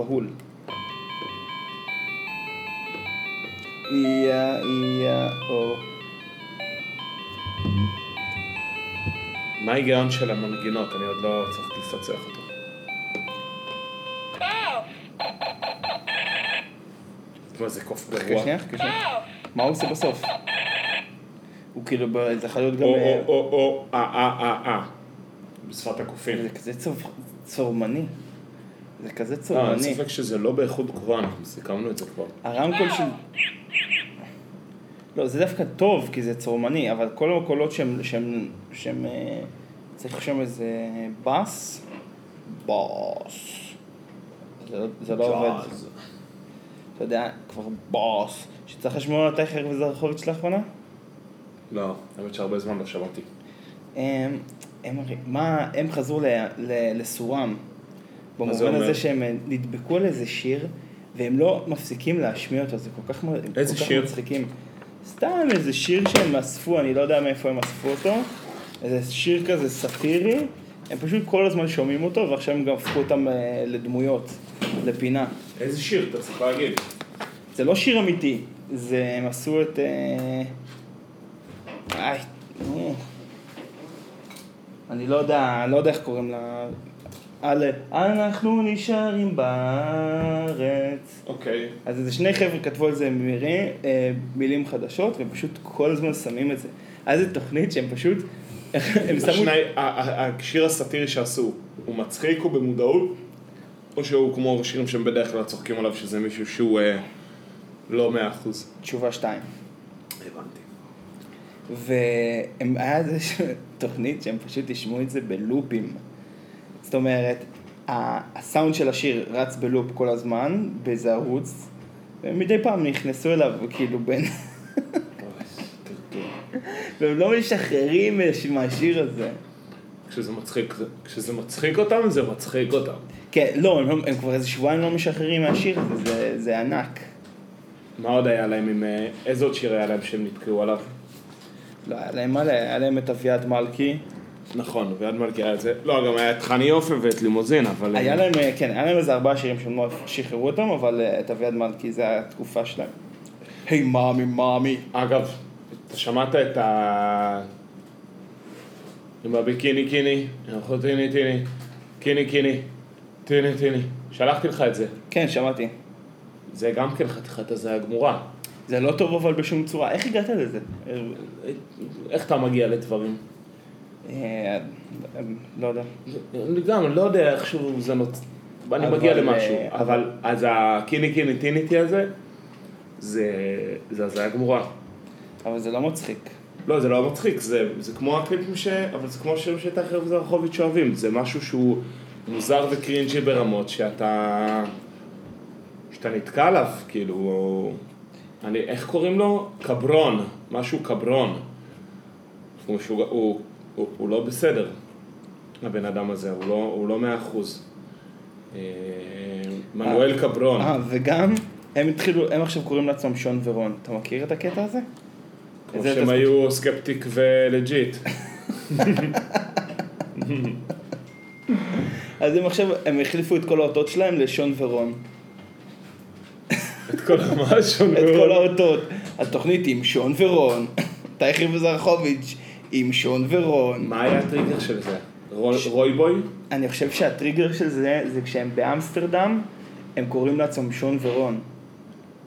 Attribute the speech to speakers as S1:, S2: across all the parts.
S1: בהול. איה איה או.
S2: מה ההיגיון של המנגינות? אני עוד לא צריך לפצח אותו. מה זה קוף
S1: חכה
S2: גרוע?
S1: שנייה, חכה שנייה. מה הוא עושה בסוף? הוא כאילו, זה יכול להיות גם...
S2: או
S1: אה,
S2: או או או אה אה אה אה. בשפת הקופים.
S1: זה כזה צור- צורמני. זה כזה
S2: לא, אין
S1: צורמני.
S2: ספק שזה לא באיכות גבוהה, אנחנו סיכמנו את זה כבר.
S1: הרמקול של... לא, זה דווקא טוב, כי זה צורמני, אבל כל הקולות שהם, שהם, שהם, אה, צריך שם איזה בס, בוס. זה לא, זה לא עובד. אתה יודע, כבר בוס. שצריך לשמוע על טייכר וזרחוביץ' לאחרונה?
S2: לא, האמת שהרבה זמן לא שמעתי.
S1: הם, הם, מה, הם חזרו ל, ל, לסורם. במובן? הזה שהם אה, נדבקו על איזה שיר, והם לא מפסיקים להשמיע אותו, זה כל כך,
S2: איזה
S1: כל כך
S2: שיר?
S1: מצחיקים. סתם איזה שיר שהם אספו, אני לא יודע מאיפה הם אספו אותו. איזה שיר כזה סאטירי, הם פשוט כל הזמן שומעים אותו, ועכשיו הם גם הפכו אותם אה, לדמויות, לפינה.
S2: איזה שיר אתה צריך להגיד?
S1: זה לא שיר אמיתי, זה, הם עשו את... אה, איי, נו. אני לא יודע, לא יודע איך קוראים לה... על... אנחנו נשארים בארץ.
S2: אוקיי.
S1: אז איזה שני חבר'ה כתבו על זה מירי, אה, מילים חדשות, והם פשוט כל הזמן שמים את זה. היה איזה תוכנית שהם פשוט... הם שמו...
S2: השני, השיר הסאטירי שעשו, הוא מצחיק או במודעות? או שהוא כמו שירים שהם בדרך כלל צוחקים עליו, שזה מישהו שהוא אה, לא מאה אחוז?
S1: תשובה שתיים.
S2: הבנתי.
S1: והיה ש- תוכנית שהם פשוט ישמעו את זה בלופים. זאת אומרת, הסאונד של השיר רץ בלופ כל הזמן, באיזה ערוץ, ומדי פעם נכנסו אליו, כאילו בין... והם לא משחררים מהש- מהשיר הזה.
S2: כשזה מצחיק, זה- כשזה מצחיק אותם, זה מצחיק אותם.
S1: כן, לא, הם, לא- הם כבר איזה שבועיים לא משחררים מהשיר הזה, זה, זה ענק.
S2: מה עוד היה להם עם... אה, איזה עוד שיר היה להם שהם נתקעו עליו?
S1: לא, היה להם מלא, היה להם את אביעד מלכי.
S2: נכון, ויד מלכי היה את זה. לא, גם היה את חני יופי ואת לימוזין, אבל...
S1: היה להם, אה, כן, היה להם איזה ארבעה שירים שהם לא שחררו אותם, אבל אה, את אביעד מלכי זה התקופה שלהם. היי מאמי מאמי.
S2: אגב, אתה שמעת את ה... עם הביקיני קיני, אנחנו טיני טיני, קיני קיני, טיני טיני. שלחתי לך את זה.
S1: כן, שמעתי.
S2: זה גם כן חתיכת הזיה גמורה.
S1: זה לא טוב אבל בשום צורה. איך הגעת לזה?
S2: איך אתה מגיע לדברים?
S1: אה, לא יודע.
S2: גם לא יודע איכשהו זה נוצ... אני מגיע למשהו,
S1: אה,
S2: אבל אז הקיני קיני טיניטי הזה, זה הזיה גמורה.
S1: אבל זה לא מצחיק.
S2: לא, זה לא מצחיק, זה, זה כמו הקליפים ש... אבל זה כמו שירים שטחר וזרחוביץ' אוהבים, זה משהו שהוא מוזר וקרינג'י ברמות שאתה... שאתה נתקע עליו, כאילו... אני, איך קוראים לו? קברון, משהו קברון. הוא, הוא, הוא, הוא לא בסדר, הבן אדם הזה, הוא לא, הוא לא מאה אחוז. אה, מנואל קברון.
S1: אה, וגם, הם התחילו, הם עכשיו קוראים לעצמם שון ורון. אתה מכיר את הקטע הזה?
S2: כמו שהם היו סקפטיק ולג'יט.
S1: אז הם עכשיו, הם החליפו את כל האותות שלהם לשון ורון.
S2: את כל המשהו.
S1: את כל האותות. התוכנית עם שון ורון. טייכר וזרחוביץ' עם שון ורון.
S2: מה היה הטריגר של זה? רוי- רויבוי?
S1: אני חושב שהטריגר של זה, זה כשהם באמסטרדם, הם קוראים לעצמם שון ורון.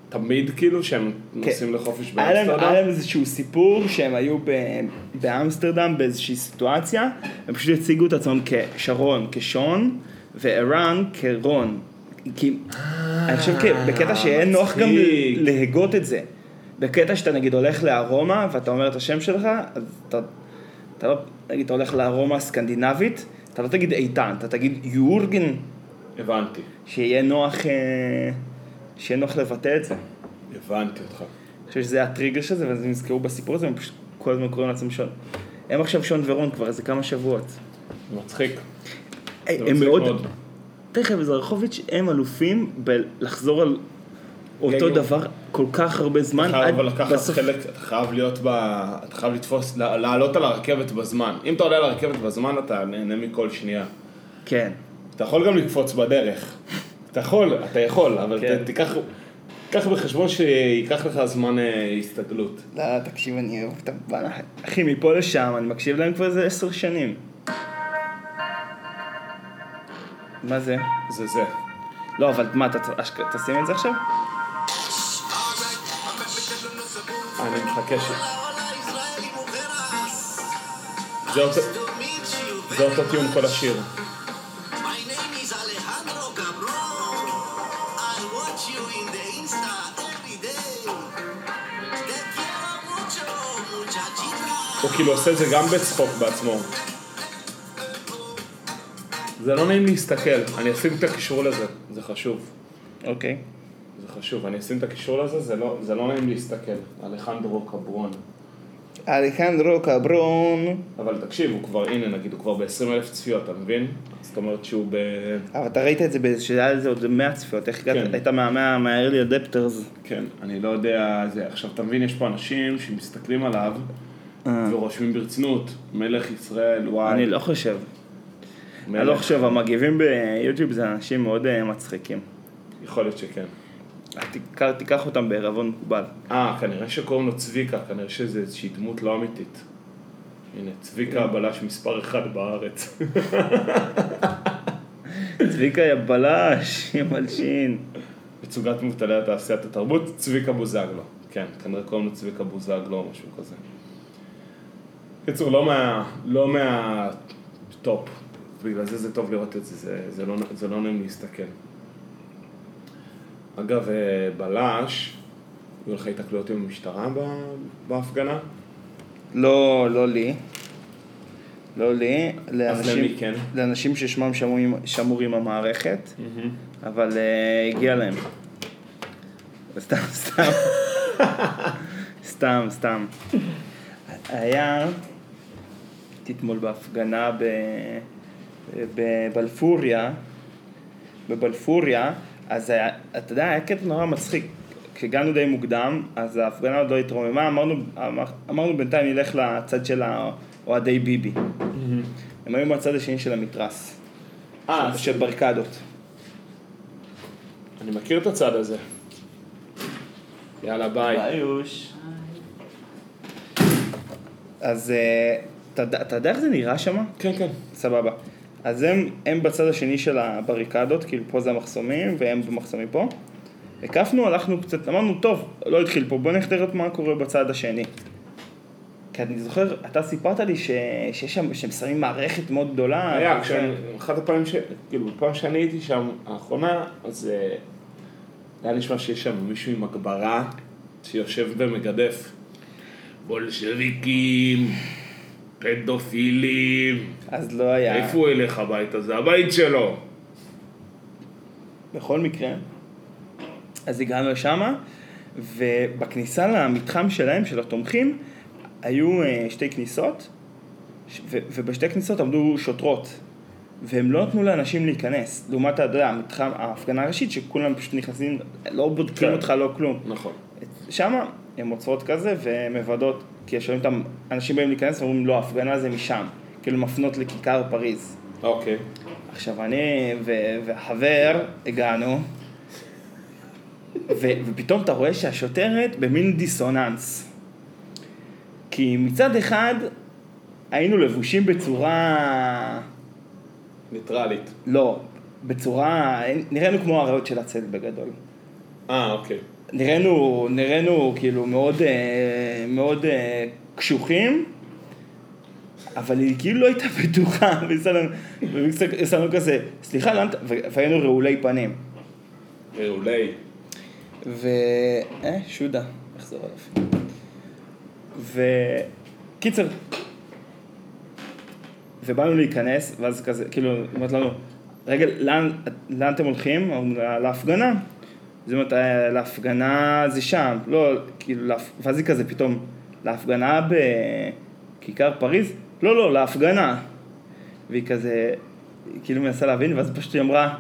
S2: תמיד כאילו שהם נוסעים לחופש
S1: להם, היה
S2: באמסטרדם?
S1: להם איזשהו סיפור שהם היו באמסטרדם באיזושהי סיטואציה, הם פשוט הציגו את עצמם כשרון, כשון, וערן כרון. כי, אני חושב כ- בקטע שיהיה נוח גם. להגות את זה. בקטע שאתה נגיד הולך לארומה ואתה אומר את השם שלך, אז אתה, אתה לא, נגיד אתה הולך לארומה הסקנדינבית, אתה לא תגיד איתן, אתה תגיד יורגן,
S2: הבנתי,
S1: שיהיה נוח, אה, שיהיה נוח לבטא את זה.
S2: הבנתי אותך.
S1: אני חושב שזה הטריגר של זה, ואז הם נזכרו בסיפור הזה, והם פשוט כל הזמן קוראים לעצמם שון. הם עכשיו שון ורון כבר איזה כמה שבועות.
S2: מצחיק. זה
S1: הם
S2: מצחיק
S1: מאוד... תכף, זרחוביץ' הם אלופים בלחזור על אותו דבר כל כך הרבה זמן.
S2: אתה חייב אבל לקחת
S1: בסוף-
S2: חלק, אתה חייב להיות ב... אתה חייב לתפוס, לעלות על הרכבת בזמן. אם אתה עולה על הרכבת בזמן, אתה נהנה מכל שנייה.
S1: כן.
S2: אתה יכול גם לקפוץ בדרך. אתה יכול, אתה יכול, אבל
S1: כן.
S2: תיקח, תיקח בחשבון שייקח לך זמן אה, הסתגלות.
S1: לא, תקשיב, אני אוהב את הבנה. אחי, מפה לשם, אני מקשיב להם כבר איזה עשר שנים. מה זה?
S2: זה זה.
S1: לא, אבל מה, אתה תשים את זה עכשיו?
S2: אני מחכה ש... זה אותו- טיעון כל השיר. הוא כאילו עושה את זה גם בצחוק בעצמו. זה לא נעים להסתכל, אני אשים את הקישור לזה, זה חשוב.
S1: אוקיי.
S2: זה חשוב, אני אשים את הקישור לזה, זה לא, זה לא נעים להסתכל. אלחנדרו קברון.
S1: אלחנדרו קברון.
S2: אבל תקשיב, הוא כבר, הנה נגיד, הוא כבר ב-20 אלף צפיות, אתה מבין? זאת אומרת שהוא ב...
S1: אבל אתה ראית את זה, שהיה לזה עוד 100 צפיות, איך הגעת?
S2: כן.
S1: היית מה- מה- מה-early adapters.
S2: כן, אני לא יודע, זה, עכשיו אתה מבין, יש פה אנשים שמסתכלים עליו ורושמים ברצינות, מלך ישראל, וואי.
S1: אני לא חושב.
S2: מלך.
S1: אני לא חושב, המגיבים ביוטיוב זה אנשים מאוד אה, מצחיקים.
S2: יכול להיות שכן.
S1: תיקח- אותם בערבון מוגבל.
S2: אה, כנראה שקוראים לו צביקה, כנראה שזה איזושהי דמות לא אמיתית. הנה, צביקה הבלש מספר אחד בארץ.
S1: צביקה יא בלש, יא מלשין.
S2: מצוגת מובטלי תעשיית התרבות, צביקה בוזגלו. כן, כנראה קוראים לו צביקה בוזגלו או משהו כזה. בקיצור, לא מה... לא מהטופ. בגלל זה זה טוב לראות את זה, זה, זה, לא, זה לא נעים להסתכל. אגב, אה, בלש, היו לך התקלויות עם המשטרה בהפגנה?
S1: לא, לא לי. לא לי.
S2: אז
S1: לאנשים-
S2: למי כן?
S1: לאנשים ששמם שמור עם- המערכת, אבל אה, הגיע להם. סתם, סתם. סתם, סתם. היה, הייתי אתמול בהפגנה ב- בבלפוריה, בבלפוריה, אז היה, אתה יודע, היה קטע נורא מצחיק. כשהגענו די מוקדם, אז ההפגנה עוד לא התרוממה, אמרנו, אמר, אמרנו בינתיים נלך לצד של האוהדי ביבי. הם היו מהצד השני של המתרס,
S2: אה,
S1: של ברקדות.
S2: אני מכיר את הצד הזה. יאללה, ביי.
S1: ביוש. אז אה, אתה יודע איך זה נראה שם?
S2: כן, כן.
S1: סבבה. אז הם, הם בצד השני של הבריקדות, כאילו פה זה המחסומים והם במחסומים פה. הקפנו, הלכנו קצת, אמרנו, טוב, לא התחיל פה, בוא נלך לראות מה קורה בצד השני. כי אני זוכר, אתה סיפרת לי ש... שיש שם, שהם שמים מערכת מאוד גדולה.
S2: היה, כשאני, אחת הפעמים ש... כאילו, בפעם שאני הייתי שם, האחרונה, אז אה, היה נשמע שיש שם מישהו עם הגברה שיושב ומגדף. בולשביקים, פדופילים,
S1: אז לא היה.
S2: איפה הוא ילך הביתה? זה הבית שלו.
S1: בכל מקרה, אז הגענו לשם, ובכניסה למתחם שלהם, של התומכים, היו אה, שתי כניסות, ובשתי כניסות עמדו שוטרות, והם לא נתנו לאנשים להיכנס. לעומת, אתה יודע, המתחם, ההפגנה הראשית, שכולם פשוט נכנסים, לא בודקים
S2: כן.
S1: אותך, לא כלום.
S2: נכון.
S1: שם הן עוצרות כזה ומוודאות, כי שואלים אותם, אנשים באים להיכנס ואומרים, לא, ההפגנה זה משם. כאילו מפנות לכיכר פריז.
S2: אוקיי.
S1: עכשיו אני ו- והחבר הגענו, ו- ופתאום אתה רואה שהשוטרת במין דיסוננס. כי מצד אחד היינו לבושים בצורה...
S2: ניטרלית.
S1: לא, בצורה... נראינו כמו האריות של הצל בגדול.
S2: אה, אוקיי.
S1: נראינו, נראינו כאילו מאוד, אה, מאוד אה, קשוחים, אבל היא כאילו לא הייתה בטוחה, ועשה לנו כזה, סליחה. ו- והיינו רעולי פנים.
S2: מעולי.
S1: ו... אה, שודה, אחזור עליו. וקיצר, ובאנו להיכנס, ואז כזה, כאילו, היא אומרת לנו, רגע, לאן, לאן אתם הולכים? להפגנה. היא אומרת, "אה, להפגנה זה שם, לא, כאילו, להפ... ואז היא כזה פתאום, להפגנה בכיכר פריז? לא, לא, להפגנה. והיא כזה, כאילו מנסה להבין, ואז פשוט היא אמרה,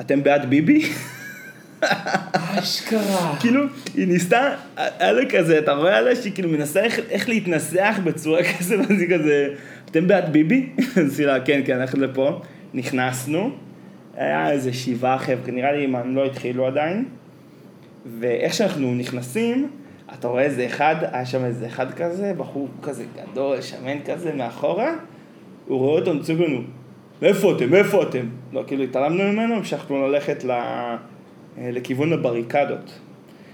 S1: אתם בעד ביבי?
S2: אשכרה.
S1: כאילו, היא ניסתה, היה לה כזה, אתה רואה עליה שהיא כאילו מנסה איך, איך להתנסח בצורה כזה, ואז היא כזה, אתם בעד ביבי? אז היא לה, כן, כן, אנחנו לפה. נכנסנו, היה איזה שבעה חבר'ה, נראה לי הם לא התחילו עדיין. ואיך שאנחנו נכנסים, אתה רואה איזה אחד, היה שם איזה אחד כזה, בחור כזה גדול, שמן כזה, מאחורה, הוא רואה אותנו, צועק לנו, מאיפה אתם, מאיפה אתם? לא, כאילו התעלמנו ממנו, המשכנו ללכת ל... לכיוון הבריקדות.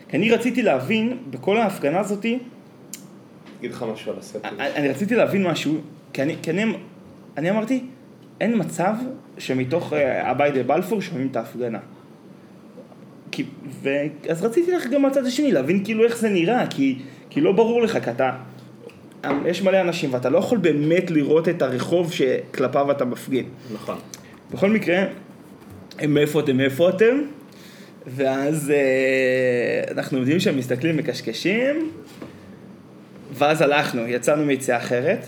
S1: כי אני רציתי להבין, בכל ההפגנה הזאתי,
S2: אגיד לך משהו על.
S1: אני אני רציתי להבין משהו, כי אני, כי אני, אני אמרתי, אין מצב שמתוך אה, הבית בבלפור שומעים את ההפגנה. כי, ו, אז רציתי ללכת גם מהצד השני, להבין כאילו איך זה נראה, כי, כי לא ברור לך, כי אתה, יש מלא אנשים ואתה לא יכול באמת לראות את הרחוב שכלפיו אתה מפגין.
S2: נכון.
S1: בכל מקרה, הם מאיפה אתם, מאיפה אתם, ואז אה, אנחנו עומדים שם, מסתכלים, מקשקשים, ואז הלכנו, יצאנו מיציאה אחרת,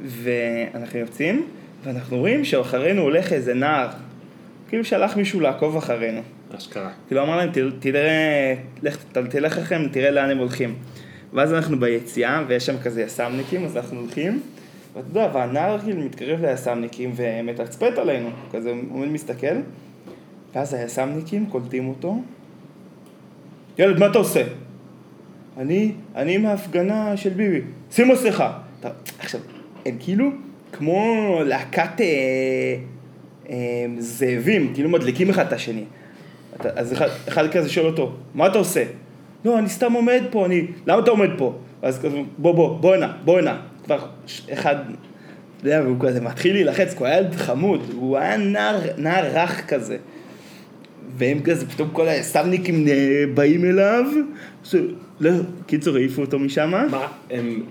S1: ואנחנו יוצאים, ואנחנו רואים שאחרינו הולך איזה נער, כאילו שלח מישהו לעקוב אחרינו.
S2: אשכרה.
S1: כאילו אמר להם, "תל- תראה, לך, תלך אחריהם, תראה לאן הם הולכים. ואז אנחנו ביציאה, ויש שם כזה יס"מניקים, אז אנחנו הולכים, ואתה יודע, והנער כאילו מתקרב ליס"מניקים ומתצפת עלינו, כזה עומד מסתכל, ואז היס"מניקים קולטים אותו, ילד, מה אתה עושה? אני, אני מההפגנה של ביבי, שים מסכה. עכשיו, הם כאילו כמו להקת אה, אה, זאבים, כאילו מדליקים אחד את השני. אתה, אז אחד, אחד כזה שואל אותו, מה אתה עושה? לא, אני סתם עומד פה, אני... למה אתה עומד פה? אז כזה, בוא, בוא, בוא הנה, בוא הנה. כבר אחד, אתה יודע, והוא כזה מתחיל להילחץ, כי הוא היה חמוד, הוא היה נער, נער רך כזה. והם כזה, פתאום כל היס"מניקים אה, באים אליו, ש... לא, קיצור, העיפו אותו משם.
S2: מה, הם...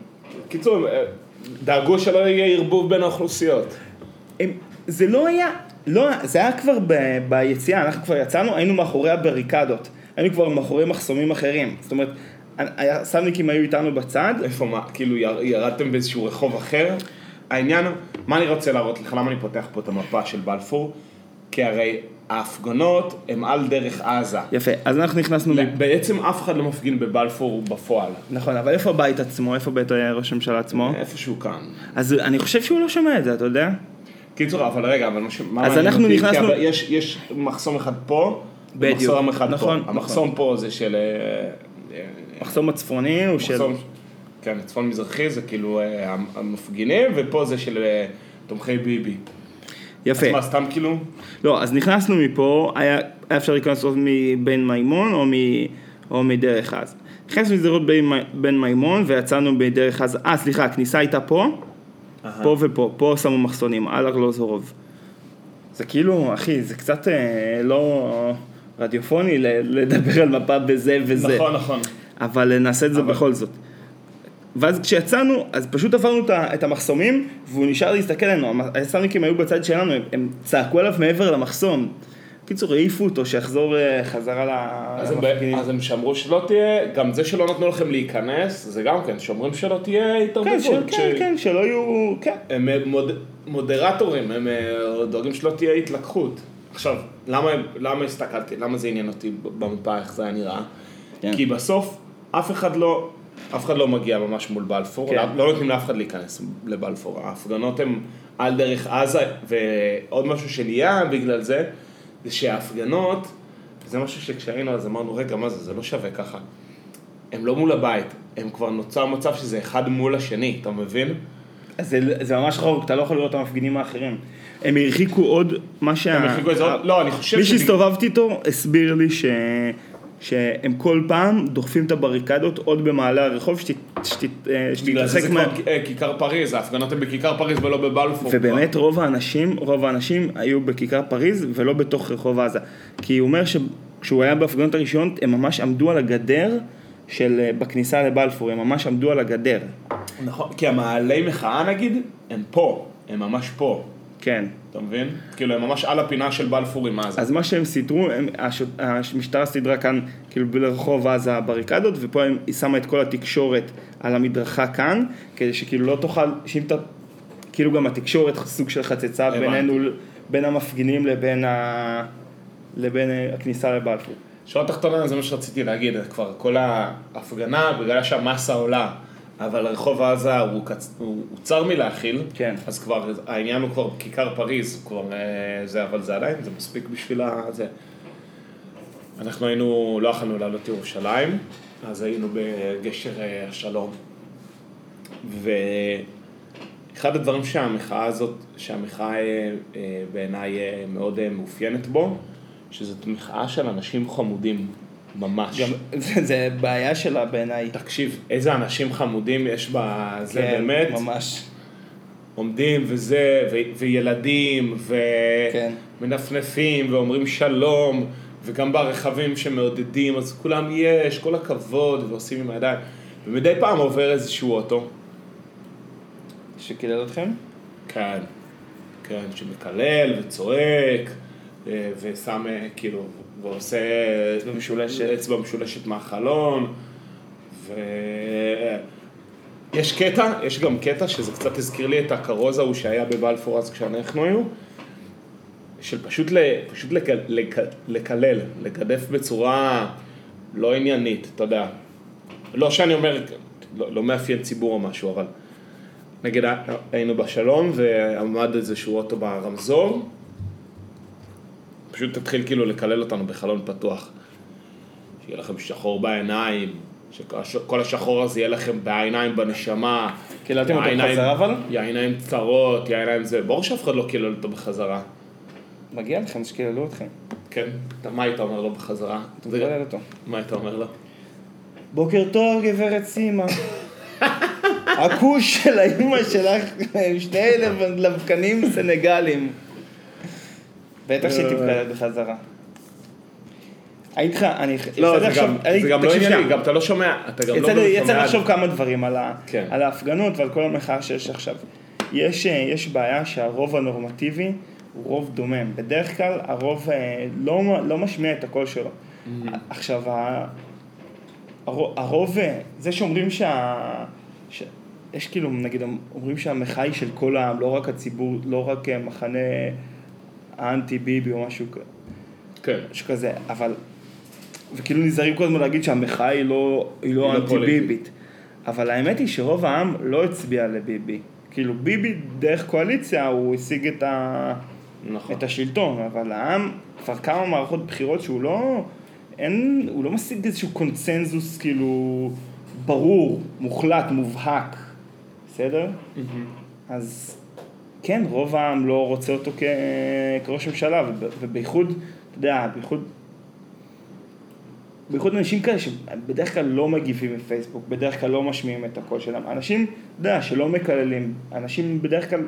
S2: קיצור, הם אה, דאגו שלא יהיה ערבוב בין האוכלוסיות.
S1: הם, זה לא היה, לא, זה היה כבר ב, ביציאה, אנחנו כבר יצאנו, היינו מאחורי הבריקדות, היינו כבר מאחורי מחסומים אחרים, זאת אומרת, הסמניקים היו איתנו בצד,
S2: איפה מה, כאילו יר- ירדתם באיזשהו רחוב אחר? העניין מה אני רוצה להראות לך, למה אני פותח פה את המפה של בלפור? כי הרי ההפגנות הן על דרך עזה.
S1: יפה, אז אנחנו נכנסנו, מ...
S2: בעצם אף אחד לא מפגין בבלפור בפועל. נכון.
S1: נכון, אבל איפה הבית עצמו, איפה בית ראש הממשלה עצמו?
S2: איפשהו כאן.
S1: אז אני חושב שהוא לא שומע את זה, אתה יודע?
S2: קיצור, אבל רגע, אבל מה
S1: אז אנחנו? נכנסנו-
S2: יש, יש מחסום אחד פה,
S1: בדיוק.
S2: ומחסום אחד
S1: נכון,
S2: פה. המחסום פה זה של... אה, אה,
S1: מחסום הצפוני הוא של...
S2: מחסום, כן, צפון מזרחי זה כאילו אה, המפגינים, ופה זה של אה, תומכי ביבי.
S1: יפה.
S2: אז מה, סתם כאילו?
S1: לא, אז נכנסנו מפה, היה, היה אפשר להיכנס או מבן מימון או, מ, או מדרך עזה. נכנסנו לזרות בין, בין מימון ויצאנו בדרך עזה, אה סליחה, הכניסה הייתה פה, פה ופה, פה שמו מחסונים, על ארלוזורוב. זה כאילו, אחי, זה קצת אה, לא רדיופוני לדבר על מפה בזה וזה.
S2: נכון, נכון.
S1: אבל נעשה את זה
S2: אבל-
S1: בכל זאת. ואז כשיצאנו, אז פשוט עברנו את המחסומים, והוא נשאר להסתכל עלינו, היס"מניקים היו בצד שלנו, הם, הם צעקו עליו מעבר למחסום. בקיצור, העיפו אותו, שיחזור אה, חזרה למפגינים.
S2: אז הם שמרו שלא תהיה, גם זה שלא נתנו לכם להיכנס, זה גם כן, שאומרים שלא תהיה
S1: כן,
S2: התערבבות.
S1: ש- כן, כן, שלא יהיו, כן.
S2: הם אה, מוד, מודרטורים, הם אה, דואגים שלא תהיה התלקחות. עכשיו, למה, למה הסתכלתי, למה זה עניין אותי במפה, איך זה היה נראה?
S1: כן.
S2: כי בסוף, אף אחד לא, אף אחד לא מגיע ממש מול בלפור,
S1: כן.
S2: לא, נותנים לאף אחד להיכנס לבלפור. ההפגנות הן על דרך עזה, ועוד משהו שנהיה בגלל זה, זה שההפגנות, זה משהו שכשהיינו אז אמרנו, רגע, מה זה, זה לא שווה ככה. הם לא מול הבית, הם כבר נוצר מצב שזה אחד מול השני, אתה מבין?
S1: זה, זה ממש רחוק, אתה לא יכול לראות את המפגינים האחרים. הם הרחיקו עוד, מה שה...
S2: הם הרחיקו איזה עוד- לא, אני חושב
S1: מי
S2: שבג-
S1: שהסתובבתי איתו הסביר לי ש... שהם כל פעם דוחפים את הבריקדות עוד במעלה הרחוב, שת... שת... אה,
S2: זה זה
S1: מה...
S2: כבר אה, כיכר פריז, ההפגנות הן בכיכר פריז ולא בבלפור.
S1: ובאמת רוב האנשים, רוב האנשים היו בכיכר פריז ולא בתוך רחוב עזה. כי הוא אומר שכשהוא היה בהפגנות הראשונות, הם ממש עמדו על הגדר של... אה, בכניסה לבלפור, הם ממש עמדו על הגדר.
S2: נכון, כי המעלי מחאה נגיד, הם פה, הם ממש פה,
S1: כן.
S2: אתה מבין? כאילו הם ממש על הפינה של בלפור עם עזה.
S1: אז מה שהם סידרו, הם, הש, המשטרה סידרה כאן, כאילו ברחוב עזה בריקדות, ופה הם, היא שמה את כל התקשורת על המדרכה כאן, כדי שכאילו לא תוכל, שאם אתה, כאילו גם התקשורת סוג של חצצה. בינינו, בין המפגינים לבין, ה, לבין אה, הכניסה לבלפור.
S2: שורה תחתונה זה מה שרציתי להגיד, כבר כל ההפגנה, בגלל שהמסה עולה, אבל רחוב עזה הוא, קצ... הוא, הוא צר מלהכיל,
S1: כן.
S2: אז כבר העניין הוא כבר כיכר פריז, כבר אה, זה, אבל זה עדיין, זה מספיק בשביל ה... זה. אנחנו היינו, לא יכולנו לעלות לירושלים, אז היינו בגשר אה, השלום. ואחד הדברים שהמחאה הזאת, שהמחאה אה, בעיניי מאוד מאופיינת בו, שזאת מחאה של אנשים חמודים, ממש.
S1: גם, זה, זה בעיה שלה בעיניי.
S2: תקשיב, איזה אנשים חמודים יש בזה
S1: כן,
S2: באמת.
S1: ממש.
S2: עומדים וזה, ו- וילדים,
S1: כן.
S2: ומנפנפים, ואומרים שלום, וגם ברכבים שמעודדים, אז כולם יש, כל הכבוד, ועושים עם הידיים. ומדי פעם עובר איזשהו אוטו,
S1: שקילל אתכם?
S2: כן, כן, שמקלל וצועק, ושם אה, כאילו, ועושה
S1: אצבע משולשת.
S2: אצבע משולשת מהחלון, ויש קטע, יש גם קטע שזה קצת הזכיר לי את הכרוז ההוא שהיה בבלפור אז כשאנחנו היו, של פשוט, ל, פשוט לק, לק, לקלל, לגדף בצורה לא עניינית, אתה יודע. לא שאני אומר, לא, לא מאפיין ציבור או משהו, אבל נגיד היינו בשלום ועמד איזשהו אוטו ברמזור, פשוט תתחיל כאילו לקלל אותנו בחלון פתוח. שיהיה לכם שחור בעיניים, שכל השחור הזה יהיה לכם בעיניים בנשמה.
S1: קיללתם אותו בחזרה אבל?
S2: יא עיניים צרות, יא עיניים זה, ברור שאף אחד לא קילל אותו בחזרה.
S1: מגיע לכם שקיללו אתכם.
S2: כן, אתה- מה היית אומר לו בחזרה?
S1: אתה מקלל אותו.
S2: מה היית אומר לו?
S1: בוקר טוב גברת סימה. הכוש של האימא שלך שני לב- לבקנים סנגלים. בטח בחזרה. הייתי לך, אני...
S2: לא,
S1: יצא לי
S2: זה
S1: עכשיו-
S2: גם-
S1: אני-
S2: זה גם לא ענייני. גם אתה לא שומע, אתה גם לא באמת
S1: יצא
S2: שומע.
S1: לחשוב כמה דברים על
S2: כן.
S1: על ההפגנות ועל כל המחאה שיש עכשיו. יש, אה, יש בעיה שהרוב הנורמטיבי הוא רוב דומם. בדרך כלל הרוב אה, לא, לא משמיע את הקול שלו. עכשיו, ה- הרו- הרוב, אה, זה שאומרים שה... יש כאילו, נגיד, אומרים שהמחאה היא של כל העם, לא רק הציבור, לא רק מחנה האנטי ביבי או משהו כזה.
S2: כן.
S1: משהו כזה, אבל, וכאילו נזהרים כל הזמן להגיד שהמחאה היא לא, היא לא
S2: לא
S1: אנטי. ביבית. אבל האמת היא שרוב העם לא הצביע לביבי. כאילו ביבי דרך קואליציה הוא השיג את, ה,
S2: נכון.
S1: את השלטון, אבל העם כבר כמה מערכות בחירות שהוא לא, אין, הוא לא משיג איזשהו קונצנזוס כאילו ברור, מוחלט, מובהק, בסדר? אז כן, רוב העם לא רוצה אותו כ... כראש ממשלה, וב- ובייחוד, אתה יודע, בייחוד, בייחוד אנשים כאלה שבדרך כלל לא מגיבים בפייסבוק, בדרך כלל לא משמיעים את הקול שלהם. אנשים, אתה יודע, שלא מקללים, אנשים בדרך כלל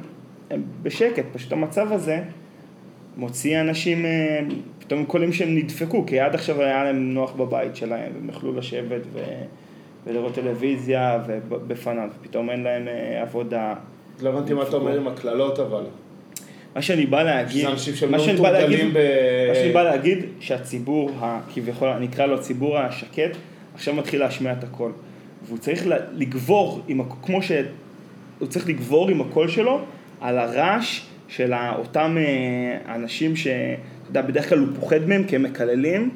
S1: הם בשקט, פשוט המצב הזה מוציא אנשים, אה, פתאום קולים שהם נדפקו, כי עד עכשיו היה להם נוח בבית שלהם, והם יכלו לשבת ו... ולראות טלוויזיה ובפניו, פתאום אין להם אה, עבודה.
S2: לא הבנתי מה אתה אומר עם הקללות אבל.
S1: מה שאני בא להגיד, מה
S2: לא
S1: שאני בא להגיד,
S2: מתורגלים ב...
S1: מה שאני בא להגיד, שהציבור, כביכול, נקרא לו הציבור השקט, עכשיו מתחיל להשמיע את הקול. והוא צריך לגבור, עם, כמו ש... הוא צריך לגבור עם הקול שלו על הרעש של אותם אה, אנשים שאתה יודע, בדרך כלל הוא פוחד מהם כי הם מקללים,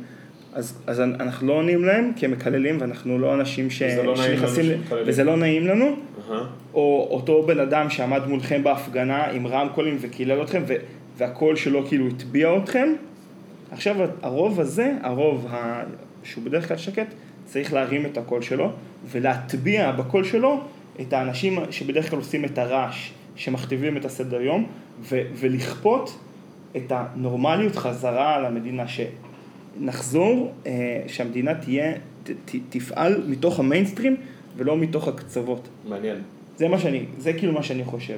S1: אז, אז אנחנו לא עונים להם כי הם מקללים ואנחנו לא אנשים ש...
S2: וזה לא
S1: שנכנסים ל-
S2: שמקללים.
S1: וזה לא נעים לנו.
S2: אהה.
S1: או אותו בן אדם שעמד מולכם בהפגנה עם רמקולים וקילל אתכם ו- והקול שלו כאילו הטביע אתכם. עכשיו הרוב הזה, הרוב ה... שהוא בדרך כלל שקט, צריך להרים את הקול שלו ולהטביע בקול שלו את האנשים שבדרך כלל עושים את הרעש, שמכתיבים את הסדר יום ו- ולכפות את הנורמליות חזרה על המדינה, שנחזור, אה, שהמדינה תהיה, ת- ת- תפעל מתוך המיינסטרים ולא מתוך הקצוות.
S2: מעניין.
S1: זה מה שאני, זה כאילו מה שאני חושב.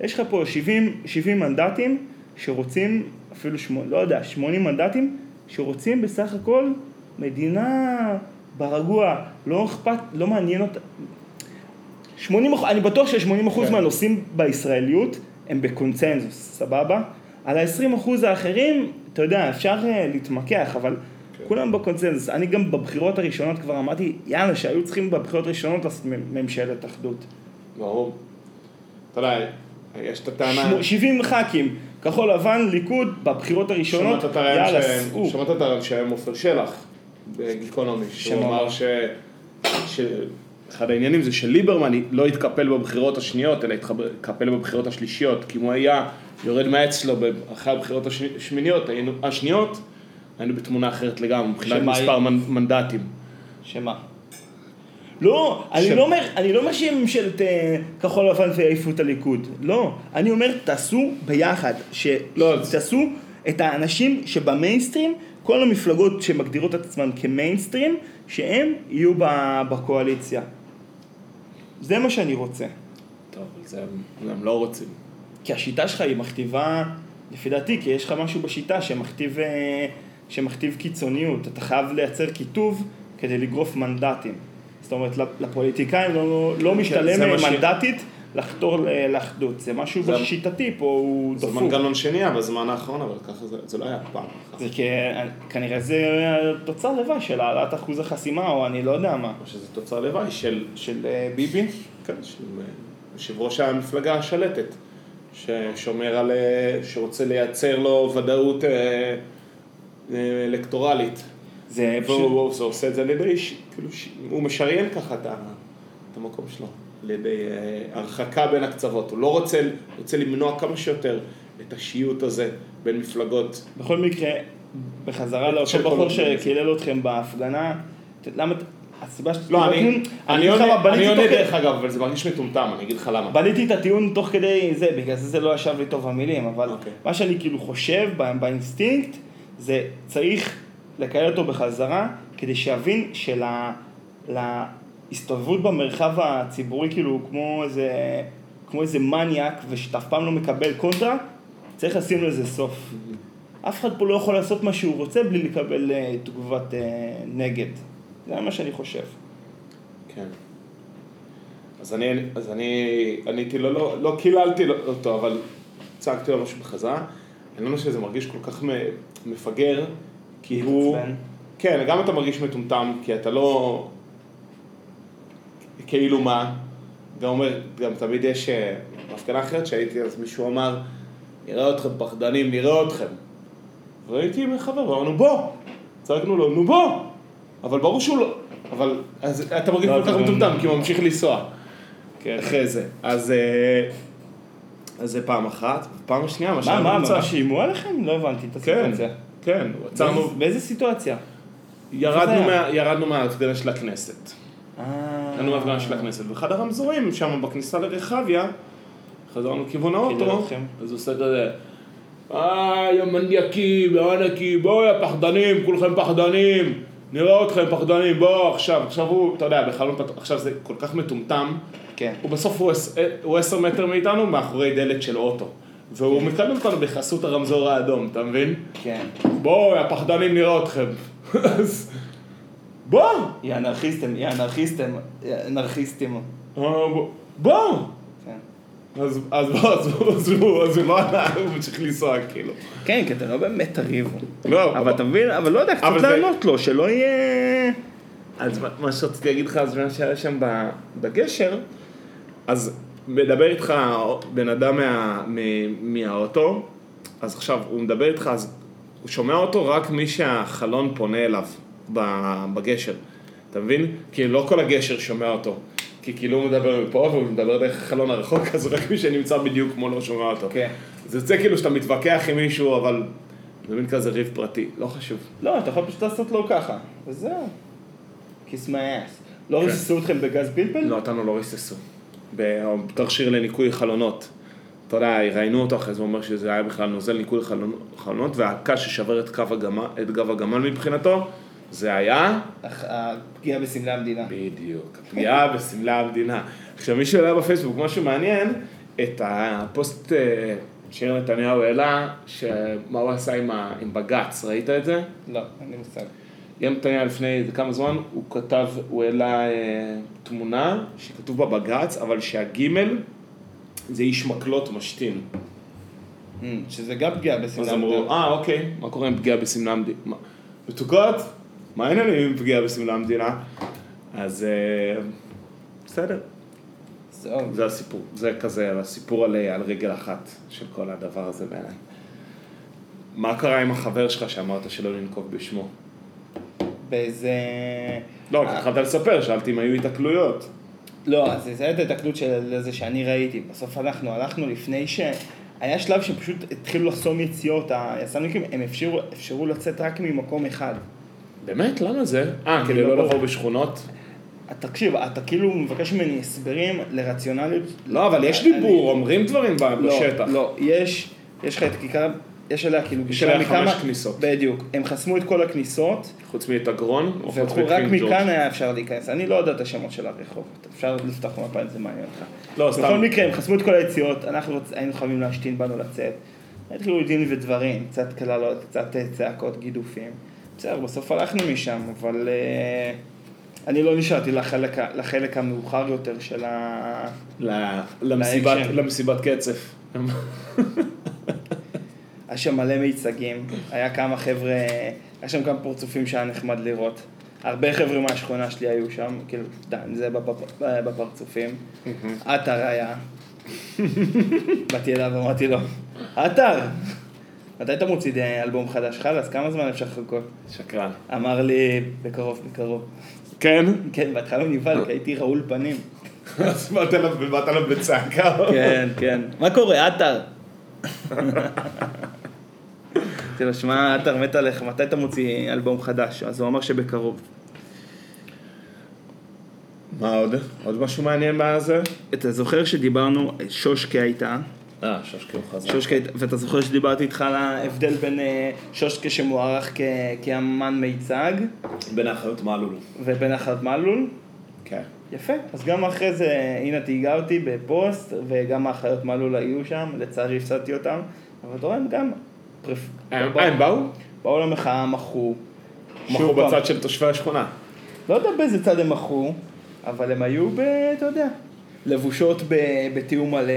S1: יש לך פה 70, 70 מנדטים שרוצים, אפילו שמונה, לא יודע, 80 מנדטים שרוצים בסך הכל מדינה ברגוע, לא אכפת, לא מעניין אותה. 80, אחוז- אני בטוח ש-80% אחוז
S2: כן.
S1: מהנושאים בישראליות הם בקונצנזוס, סבבה? על ה-20% אחוז האחרים, אתה יודע, אפשר אה, להתמקח, אבל
S2: כן.
S1: כולם בקונצנזוס. אני גם בבחירות הראשונות כבר אמרתי, יאללה, שהיו צריכים בבחירות הראשונות לעשות ממשלת אחדות.
S2: ברור. אתה יודע, יש את הטענה...
S1: שמו- 70 ח"כים, כחול לבן, ליכוד, בבחירות הראשונות, יאללה, סעו.
S2: שמעת את הרעיון שהיה עופר שלח בגיקונומי, שהוא? אמר ש... ש... אחד העניינים זה שליברמן לא התקפל בבחירות השניות, אלא התקפל בבחירות השלישיות, כי אם הוא היה יורד מהעץ שלו אחרי הבחירות השמיניות, היינו, השניות, היינו בתמונה אחרת לגמרי, מבחינת? מספר מנ- מנדטים.
S1: שמה? לא, אני
S2: ש-
S1: לא אומר, אני לא אומר שיהיה ממשלת אה, כחול לבן ויעיפו את הליכוד. לא. אני אומר, תעשו ביחד. ש...
S2: לא,
S1: תעשו את האנשים שבמיינסטרים, כל המפלגות שמגדירות את עצמן כמיינסטרים, שהם יהיו ב- בקואליציה. זה מה שאני רוצה.
S2: טוב, זה הם- הם לא רוצים.
S1: כי השיטה שלך היא מכתיבה, לפי דעתי, כי יש לך משהו בשיטה שמכתיב, אה, שמכתיב קיצוניות. אתה חייב לייצר קיטוב כדי לגרוף מנדטים. זאת אומרת, לפוליטיקאים לא, לא משתלם
S2: זה מה ש-
S1: מנדטית לחתור לאחדות. זה משהו
S2: זה-
S1: שיטתי פה, הוא
S2: זה
S1: דפוק.
S2: מנגנון שני בזמן האחרון, אבל ככה זה, זה לא היה פעם.
S1: זה כ... כנראה זה תוצר לוואי של העלאת אחוז החסימה, או אני לא יודע מה.
S2: או שזה תוצר לוואי של,
S1: של אה, ביבי?
S2: כן, של אה, יושב ראש המפלגה השלטת, ששומר על, שרוצה לייצר לו ודאות אה, אה, אלקטורלית.
S1: זה
S2: והוא הוא, הוא עושה את זה על ידי, ש- כאילו, ש- הוא משריין ככה את, ה, את המקום שלו, על ידי אה, הרחקה בין הקצוות. הוא לא רוצה, רוצה למנוע כמה שיותר את השיוט הזה בין מפלגות.
S1: בכל מקרה, בחזרה לאותו בחור שקילל אתכם בהפגנה, למה, הסיבה שאתה...
S2: לא, אני,
S1: אני
S2: עונה, דרך אגב, אבל זה מרגיש מטומטם, אני אגיד לך למה.
S1: בניתי את הטיעון תוך כדי זה, בגלל זה זה לא ישב לי טוב המילים, אבל
S2: אוקיי.
S1: מה שאני כאילו חושב בא- באינסטינקט, זה צריך לקלל אותו בחזרה, כדי שיבין שלהסתובבות במרחב הציבורי, כאילו, כמו איזה, כמו איזה מניאק, ושאתה אף פעם לא מקבל קונטרה, צריך לשים לזה סוף. אף אחד פה לא יכול לעשות מה שהוא רוצה בלי לקבל אה, תגובת אה, נגד. זה מה שאני חושב.
S2: כן. אז אני, אז אני עניתי לו, לא, לא קיללתי לו- אותו, אבל צעקתי לו משהו בחזרה. אני לא חושב שזה מרגיש כל כך מפגר, כי הוא...
S1: מתעצבן.
S2: כן, גם אתה מרגיש מטומטם, כי אתה לא... כאילו מה? גם אומר, גם תמיד יש אה, בהפגנה אחרת שהייתי, אז מישהו אמר, נראה אתכם פחדנים, נראה אתכם. והייתי עם חבר, ואמרנו בוא! צעקנו לו, נו בוא! אבל ברור שהוא לא... אבל אז אתה מרגיש
S1: לא,
S2: כל כך מטומטם, כי הוא ממשיך לנסוע.
S1: כן.
S2: אחרי זה. אז... אה, אז זה פעם אחת. פעם שנייה, מה
S1: מה,
S2: שהיה
S1: מה, ממש איימו עליכם? לא הבנתי את
S2: כן,
S1: הסיטואציה.
S2: כן, עצרנו,
S1: באיזה- סיטואציה?
S2: ירדנו
S1: זה
S2: ירדנו מההפגנה של הכנסת.
S1: אה...
S2: היינו בהפגנה של הכנסת, ואחד הרמזורים שם בכניסה לרחביה, חזרנו לכיוון האוטו. אז הוא עושה כזה, אה, יא מניאקים, יא ענקים, בואו יא פחדנים, כולכם פחדנים, נראה אתכם פחדנים, בואו עכשיו, עכשיו הוא, אתה יודע, בחלון פתוח, עכשיו זה כל כך מטומטם,
S1: כן.
S2: הוא בסוף הוא עש- הוא עשר מטר מאיתנו מאחורי דלת של אוטו, והוא מקדם אותנו בחסות הרמזור האדום, אתה מבין?
S1: כן.
S2: בואו, יא פחדנים, נראה אתכם. אז בואו,
S1: יא אנרכיסטים, יא אנרכיסטים, יא אנרכיסטים.
S2: אה, בוא- בואו. אז אז בוא, אז הוא- אז הוא לא ענה, הוא ממשיך לנסוע כאילו.
S1: כן, כי אתם לא באמת תריבו.
S2: לא,
S1: אבל אתה מבין, אבל לא יודע, קצת לענות לו, שלא יהיה...
S2: אז מה- שרציתי להגיד לך, אז מה שהיה שם בגשר, אז מדבר איתך בן אדם מהאוטו, אז עכשיו הוא מדבר איתך, אז הוא שומע אותו רק מי שהחלון פונה אליו בגשר, אתה מבין? כי לא כל הגשר שומע אותו. כי כאילו הוא מדבר מפה והוא מדבר דרך החלון הרחוק, אז רק מי שנמצא בדיוק מולו שומע אותו.
S1: כן.
S2: זה יוצא כאילו שאתה מתווכח עם מישהו, אבל זה מין כזה ריב פרטי, לא חשוב.
S1: לא, אתה יכול פשוט לעשות לו ככה. וזהו. כיס מהאס. לא
S2: כן.
S1: ריססו אתכם בגז פלפל?
S2: לא, אותנו לא ריססו. בתכשיר לניקוי חלונות. אתה יודע, ראיינו אותו אחרי זה, הוא אומר שזה היה בכלל נוזל ניקוי חלונות- והקש ששבר את גב הגמל מבחינתו, זה היה...
S1: הפגיעה בסמלי המדינה.
S2: בדיוק, הפגיעה בסמלי המדינה. עכשיו מישהו העלה בפייסבוק משהו מעניין, את הפוסט אה, שירי נתניהו העלה, שמה הוא עשה עם, ה- עם בג"ץ, ראית את זה?
S1: לא, אין לי מושג.
S2: ים נתניה לפני כמה זמן, הוא כתב, הוא העלה אה, תמונה שכתוב בה בג"ץ, אבל שהגימל זה איש מקלות משתין.
S1: Mm, שזה גם פגיעה בסמלי
S2: אז
S1: המדינה.
S2: אמרו, אה אוקיי, מה קורה עם פגיעה בסמלי המדינה? מתוקות? מה העניינים עם פגיעה בסמלי המדינה? אז אה, בסדר,
S1: זהו.
S2: זה הסיפור, זה כזה הסיפור על, אה, על רגל אחת של כל הדבר הזה בעיניי. מה קרה עם החבר שלך שאמרת שלא לנקוב בשמו?
S1: באיזה...
S2: לא, התחלת לספר, שאלתי אם היו התקלויות.
S1: לא, אז זה הייתה התקלות של זה שאני ראיתי. בסוף אנחנו הלכנו לפני ש... היה שלב שפשוט התחילו לחסום יציאות, היס"מניקים, הם אפשרו, אפשרו לצאת רק ממקום אחד.
S2: באמת? למה זה? אה, כדי
S1: לא
S2: לא. לעבור בשכונות?
S1: תקשיב, אתה כאילו מבקש ממני הסברים לרציונליות.
S2: לא, אבל יש דיבור, אומרים דברים
S1: לא,
S2: בשטח.
S1: לא, יש, יש לך את כיכר, יש עליה כאילו...
S2: יש עליה
S1: מכמה-
S2: חמש כניסות.
S1: בדיוק. הם חסמו את כל הכניסות,
S2: חוץ מאת הגרון, או חוץ ג'ורג'?
S1: מכאן היה אפשר להיכנס. אני לא יודע את השמות של הרחובות. אפשר לפתוח מפה אם זה מעניין אותך.
S2: לא, סתם.
S1: בכל מקרה, הם חסמו את כל היציאות, אנחנו היינו חייבים להשתין בנו לצאת. התחילו דין ודברים, קצת קללות, קצת אה, צעקות, גידופים. בסדר, בסוף הלכנו משם, אבל אה, אני לא נשארתי לחלק, לחלק המאוחר יותר של ה...
S2: ל- למסיבת-. למסיבת קצף.
S1: היה שם מלא מיצגים, היה כמה חבר'ה, היה שם כמה פרצופים שהיה נחמד לראות. הרבה חבר'ה מהשכונה שלי היו שם, כאילו, דן, זה בפ- בפרצופים. עטר היה. באתי אליו ואמרתי לו, עטר, מתי אתה מוציא אה, אלבום חדש? חלאס, כמה זמן אפשר לחכות?
S2: שקרן.
S1: אמר לי, בקרוב, בקרוב.
S2: כן?
S1: כן, בהתחלה הוא נבהל, כי הייתי רעול פנים.
S2: אז באת אליו ובאת אליו בצעקה.
S1: כן, כן. מה קורה, עטר? אמרתי לו, שמע, עטר מת עליך, מתי אתה מוציא אלבום חדש? אז הוא אמר שבקרוב.
S2: מה עוד? עוד משהו מעניין בזה?
S1: אתה זוכר שדיברנו, שושקה הייתה,
S2: אה, שושקי הוא חזק.
S1: שושקה, ואתה זוכר שדיברתי איתך על ההבדל בין אה, שושקה שמוערך כ- כאמן מיצג
S2: בין האחריות מעלול.
S1: ובין אחת מלול?
S2: כן.
S1: יפה, אז גם אחרי זה, הנה תהיגה אותי בפוסט, וגם האחיות מלול היו שם, לצערי הפסדתי אותם, אבל אתה רואה, הם גם... פרפ...
S2: הם אה, הם באו?
S1: באו למחאה, מחו.
S2: מחו
S1: שוב
S2: בצד של תושבי השכונה.
S1: לא יודע באיזה צד הם מחו, אבל הם היו ב... אתה יודע, לבושות. בתיאום מלא.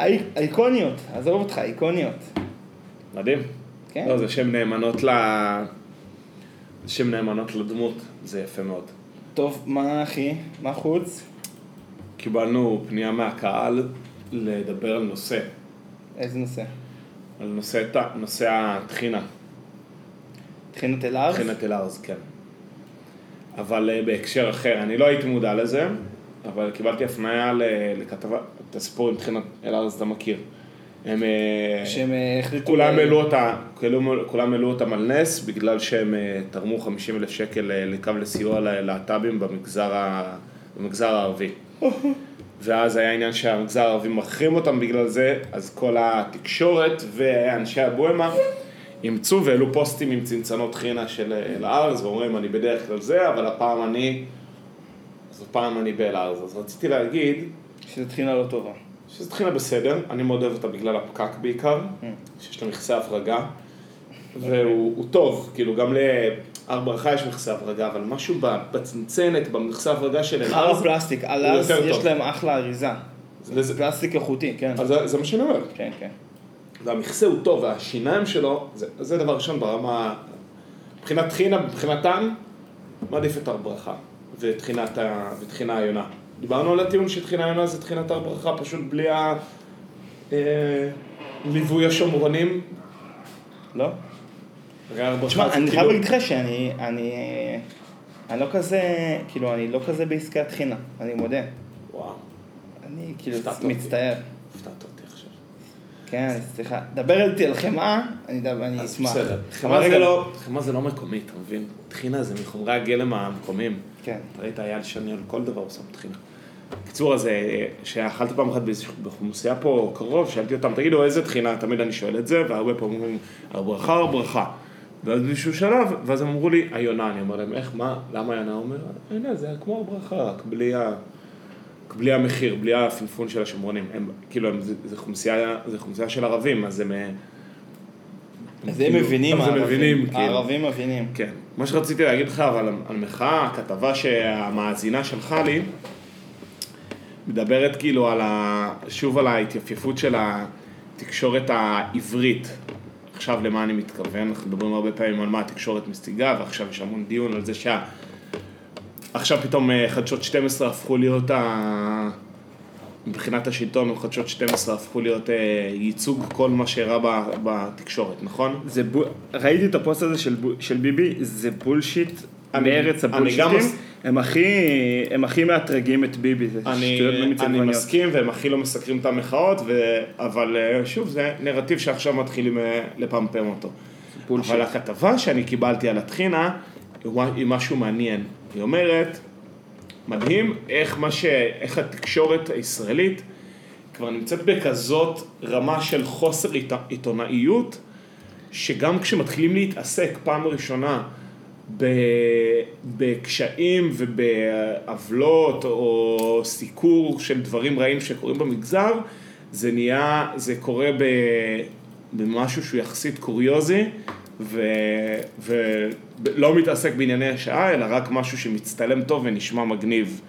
S1: אי... איקוניות, עזוב אותך, איקוניות.
S2: מדהים.
S1: כן.
S2: לא, זה שם נאמנות ל... זה שם נאמנות לדמות, זה יפה מאוד.
S1: טוב, מה אחי? מה חוץ?
S2: קיבלנו פנייה מהקהל לדבר על נושא,
S1: איזה נושא?
S2: על נושא, נושא הטחינה,
S1: טחינת אל-ארז?
S2: טחינת אל-ארז, כן. אבל אה, בהקשר אחר, אני לא הייתי מודע לזה, אבל קיבלתי הפניה לכתבה, את הסיפור עם טחינת אל-ארז אתה מכיר. הם... אה,
S1: שהם אה, החליטו...
S2: כולם
S1: ל-
S2: העלו אותה, כולם- כולם העלו אותם על נס בגלל שהם אה, תרמו 50 אלף שקל לקו לסיוע ללהט"בים במגזר, ה- במגזר הערבי. ואז היה עניין שהמגזר הערבי מחרים אותם בגלל זה, אז כל התקשורת ואנשי הבוהמה אימצו והעלו פוסטים עם צנצנות חינה של אל-ארז, ואומרים אני בדרך כלל זה, אבל הפעם אני, אז הפעם אני באל-ארז. אז רציתי להגיד
S1: שזו טחינה לא טובה.
S2: שזו תחילה בסדר, אני מאוד אוהב אותה בגלל הפקק בעיקר, שיש לה מכסה הברגה, והוא הוא טוב, כאילו גם להר ברכה יש מכסה הברגה, אבל משהו בצנצנת, במכסה הברגה של
S1: הר
S2: אל-ארז,
S1: הפלסטיק, על
S2: הוא
S1: אז
S2: יותר
S1: יש
S2: טוב.
S1: להם אחלה אריזה.
S2: זה-
S1: פלסטיק איכותי, כן.
S2: אז זה- זה מה שאני אומר.
S1: כן, כן.
S2: והמכסה הוא טוב, והשיניים שלו, זה, זה דבר ראשון ברמה, מבחינת טחינה, מבחינתם, מעדיף את הר ברכה, וטחינת ה- וטחינה היונה. דיברנו על הטיעון שטחינה היונה זה טחינת הר ברכה, פשוט בלי ה... אה, השומרונים.
S1: לא? תשמע, אני
S2: כאילו-
S1: חייב להגיד לך שאני... אני... אני לא כזה... כאילו, אני לא כזה בעסקי הטחינה, אני מודה.
S2: וואו,
S1: אני כאילו. מצטער. כן, סליחה. דבר איתי על חמאה, אני אשמח.
S2: בסדר.
S1: אבל
S2: חמאה זה
S1: רגע,
S2: לא, חמאה זה לא מקומי, אתה מבין? טחינה זה מחומרי הגלם המקומיים.
S1: כן.
S2: אתה ראית אייל שני על כל דבר הוא שם טחינה. בקיצור, אז אה, שאכלתי פעם אחת אוכלוסייה פה קרוב, שאלתי אותם, תגידו איזה טחינה, תמיד אני שואל את זה, והרבה פעמים אומרים, הר ברכה, הר ברכה. ואז באיזשהו שלב, ואז הם אמרו לי, היונה, אני אומר להם, איך, מה, למה היונה? אומר, היונה, זה כמו הר ברכה, רק בלי ה... בלי המחיר, בלי הפינפון של השומרונים. הם, כאילו, הם, זה, זה, חומסייה, זה חומסייה של ערבים, אז הם... אה,
S1: אז הם
S2: כאילו-
S1: מבינים, הערבים.
S2: מבינים, כאילו.
S1: הערבים מבינים.
S2: כן. מה שרציתי להגיד לך, אבל על מחאה, הכתבה שהמאזינה שלחה לי, מדברת כאילו על ה... שוב על ההתייפייפות של התקשורת העברית. עכשיו למה אני מתכוון? אנחנו מדברים הרבה פעמים על מה התקשורת משיגה, ועכשיו יש המון דיון על זה שה... עכשיו פתאום אה, חדשות 12 הפכו להיות ה... מבחינת השלטון, חדשות 12 הפכו להיות אה, ייצוג כל מה שאירע ב- בתקשורת, נכון?
S1: זה בו... ראיתי את הפוסט הזה של, בו... של ביבי, זה בולשיט
S2: אני-
S1: מארץ
S2: אני
S1: הבולשיטים,
S2: גם
S1: הם הכי, הם הכי מאתרגים את ביבי, זה
S2: אני,
S1: שטויות במיץ
S2: אני
S1: עגבניות.
S2: מסכים והם הכי לא מסקרים את המחאות, ו... אבל אה, שוב זה נרטיב שעכשיו מתחילים לפמפם אותו.
S1: בולשיט.
S2: אבל הכתבה שאני קיבלתי על הטחינה היא משהו מעניין. היא אומרת, מדהים איך, ש... איך התקשורת הישראלית כבר נמצאת בכזאת רמה של חוסר עית... עיתונאיות, שגם כשמתחילים להתעסק פעם ראשונה. בקשיים ובעוולות או סיקור של דברים רעים שקורים במגזר, זה נהיה, זה קורה. במשהו שהוא יחסית קוריוזי ו... ולא מתעסק בענייני השעה, אלא רק משהו שמצטלם טוב ונשמע מגניב.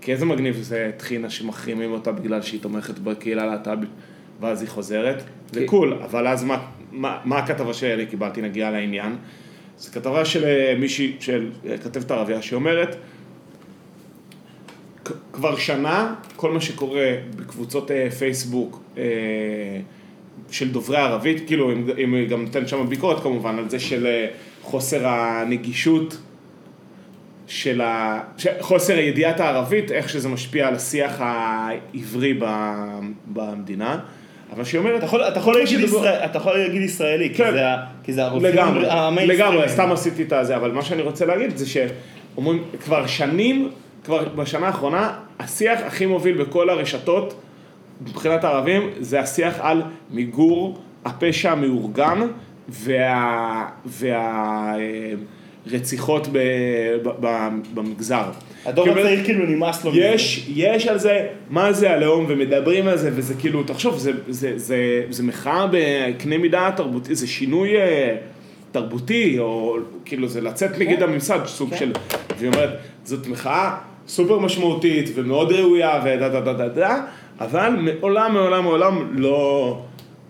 S2: כי איזה מגניב זה טחינה שמחרימים אותה בגלל שהיא תומכת בקהילה הלהט"בית ואז היא חוזרת. זה
S1: כי-
S2: קול, אבל אז מה, מה, מה הכתבה שאני קיבלתי נגיעה לעניין? זו כתבה של אה, מישהי, של אה, כתבת ערבייה שאומרת כבר שנה, כל מה שקורה בקבוצות אה, פייסבוק אה, של דוברי ערבית, כאילו, אם, אם גם נותנת שם ביקורת כמובן, על זה של אה, חוסר הנגישות של ה... חוסר ידיעת הערבית, איך שזה משפיע על השיח העברי ב- במדינה. אבל שהיא אומרת,
S1: אתה יכול- אתה יכול להגיד ישראל- אתה יכול להגיד ישראלי, כי
S2: כן.
S1: זה ה- כי זה הרופאים
S2: לגמרי. לגמרי, סתם עשיתי את הזה, אבל מה שאני רוצה להגיד זה שאומרים, כבר שנים, כבר בשנה האחרונה, השיח הכי מוביל בכל הרשתות, מבחינת הערבים, זה השיח על מיגור הפשע המאורגן וה... וה... רציחות ב, ב, ב, במגזר.
S1: הדור
S2: כאילו,
S1: הצעיר כאילו נמאס לו. מזה.
S2: יש, יש על זה, מה זה הלאום, ומדברים על זה, וזה כאילו, תחשוב, זה, זה, זה, זה מחאה בקנה מידה תרבותי, זה שינוי אה, תרבותי, או כאילו זה לצאת נגד הממסד, סוג
S1: כן.
S2: של, והיא אומרת, זאת מחאה סופר משמעותית ומאוד ראויה ודה דה דה דה דה, אבל מעולם, מעולם, מעולם לא,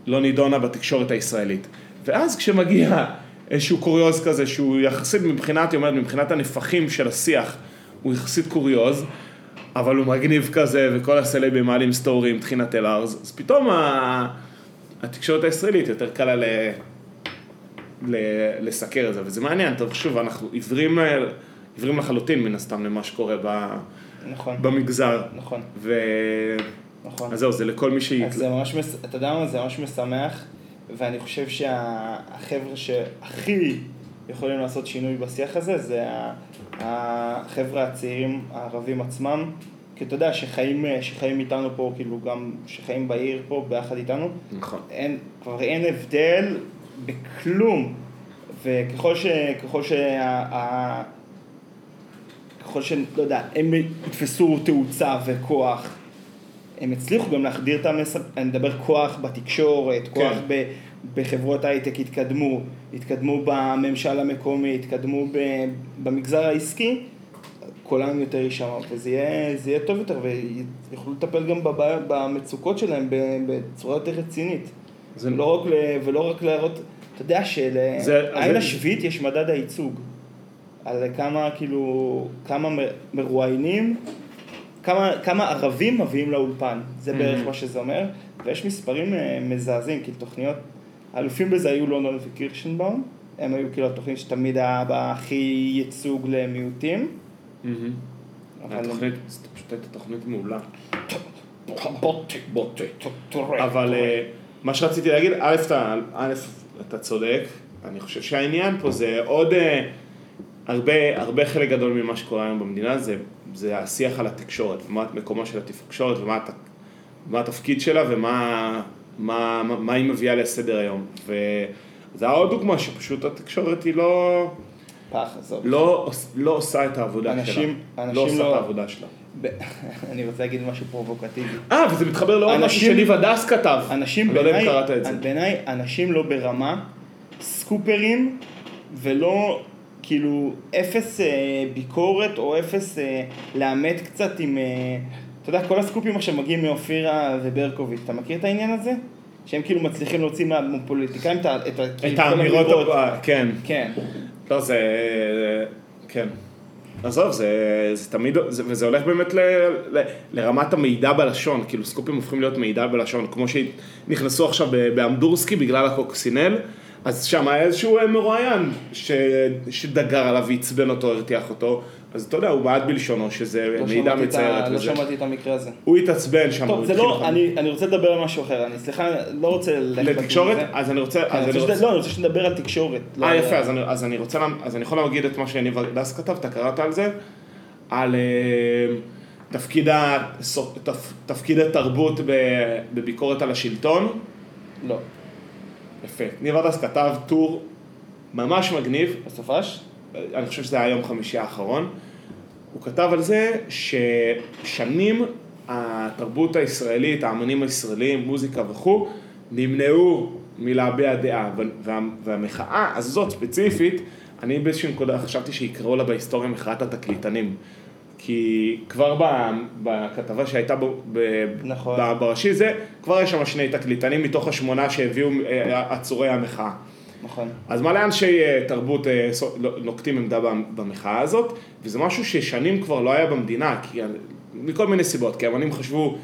S2: לא נידונה בתקשורת הישראלית. ואז כשמגיע איזשהו קוריוז כזה, שהוא יחסית מבחינת, היא אומרת, מבחינת הנפחים של השיח, הוא יחסית קוריוז, אבל הוא מגניב כזה, וכל הסלבים מעלים סטורים, טחינת אל ארז, אז פתאום ה... התקשורת הישראלית יותר קלה ל... ל... לסקר את זה, וזה מעניין, טוב, שוב, אנחנו עיוורים, עיוורים לחלוטין מן הסתם למה שקורה ב...
S1: נכון,
S2: במגזר,
S1: נכון,
S2: ו...
S1: נכון.
S2: אז זהו, זה לכל מי
S1: אז
S2: שיקלט.
S1: זה ממש, מס- אתה יודע מה, זה ממש משמח, ואני חושב שהחבר'ה שהכי יכולים לעשות שינוי בשיח הזה, זה החבר'ה הצעירים הערבים עצמם, כי אתה יודע, שחיים, שחיים איתנו פה, כאילו גם, שחיים בעיר פה ביחד איתנו,
S2: נכון.
S1: אין, כבר אין הבדל בכלום, וככל ש... ככל שה... ה- ככל ש... לא יודע, הם יתפסו תאוצה וכוח, הם הצליחו גם להחדיר את המסר, אני מדבר כוח בתקשורת, כוח
S2: כן.
S1: ב, בחברות הייטק התקדמו, התקדמו בממשל המקומי, התקדמו ב, במגזר העסקי, קולם יותר יישמע, וזה יהיה, יהיה טוב יותר, ויוכלו לטפל גם בבעיה, במצוקות שלהם בצורה יותר רצינית.
S2: זה-
S1: לא רק ל, ולא רק להראות, אתה יודע שלעין
S2: זה-
S1: השביעית יש מדד הייצוג. על כמה כאילו, כמה מרואיינים, כמה, כמה ערבים מביאים לאולפן, זה בערך
S2: Mhm.
S1: מה שזה אומר, ויש מספרים אה, מזעזעים, כאילו תוכניות, האלופים בזה היו לונדון וקירשנבאום, הם היו כאילו התוכנית שתמיד היה בה הכי ייצוג למיעוטים. אבל...
S2: התוכנית, זו פשוט הייתה תוכנית מעולה. אבל אה, מה שרציתי להגיד, א', אתה, א', אתה צודק, אני חושב שהעניין פה זה עוד אה, הרבה, הרבה חלק גדול ממה שקורה היום במדינה, זה, זה השיח על התקשורת, מה מקומה של התקשורת ומה הת- מה התפקיד שלה ומה מה, מה, מה היא מביאה לסדר היום. וזה היה עוד דוגמה שפשוט התקשורת היא לא,
S1: פח, עזוב.
S2: לא, עוש- לא עושה את העבודה
S1: אנשים-
S2: שלה.
S1: אנשים
S2: לא עושה
S1: לא-
S2: את העבודה שלה.
S1: אני רוצה להגיד משהו פרובוקטיבי.
S2: אה, וזה מתחבר לעוד משהו
S1: אנשים-
S2: שניב הדס כתב.
S1: אנשים
S2: אני לא יודע אם
S1: בעיניי,
S2: קראת את זה.
S1: בעיניי אנשים לא ברמה, סקופרים ולא כאילו אפס אה, ביקורת או אפס אה, לאמת קצת עם, אה, אתה יודע, כל הסקופים עכשיו מגיעים מאופירה וברקוביץ', אתה מכיר את העניין הזה? שהם כאילו מצליחים להוציא מהפוליטיקאים את את כאילו,
S2: את האמירות. הבא- כן.
S1: כן.
S2: לא, זה... כן. עזוב, זה, זה תמיד, זה, וזה הולך באמת ל, ל, לרמת המידע בלשון, כאילו סקופים הופכים להיות מידע בלשון, כמו שנכנסו עכשיו באמדורסקי בגלל הקוקסינל, אז שם היה איזשהו אה, מרואיין ש... שדגר עליו ועצבן אותו, הרתיח אותו, אז אתה יודע, הוא בעט בלשונו, שזה
S1: לא
S2: מידע מצערת
S1: לא. שמעתי את המקרה הזה.
S2: הוא התעצבן שם.
S1: טוב, זה לא, אני אני רוצה לדבר על משהו אחר, אני סליחה, לא רוצה ללכת
S2: לתקשורת? אז אני רוצה...
S1: כן,
S2: אז
S1: אני רוצה לא, אני רוצה שנדבר על תקשורת. לא
S2: אה יפה, אז אני, אז אני רוצה, אז אני יכול להגיד את מה שיניב הדס כתב, אתה קראת על זה? על אה, תפקיד, התרבות בביקורת על השלטון.
S1: לא.
S2: יפה. ניב הדס כתב טור ממש מגניב,
S1: בסופש?
S2: אני חושב שזה היה יום חמישי האחרון. הוא כתב על זה ששנים התרבות הישראלית, האמנים הישראלים, מוזיקה וכו', נמנעו מלהביע דעה. וה- והמחאה הזאת ספציפית, אני באיזושהי נקודה חשבתי שיקראו לה בהיסטוריה מחאת התקליטנים. כי כבר ב- בכתבה שהייתה ב- ב-
S1: נכון.
S2: ב- בראשי זה, כבר יש שם שני תקליטנים מתוך השמונה שהביאו אה, עצורי המחאה.
S1: נכון.
S2: אז מלא אנשי אה, תרבות אה, לא- נוקטים עמדה במ- במחאה הזאת, וזה משהו ששנים כבר לא היה במדינה, כי, מכל מיני סיבות, כי אמנים חשבו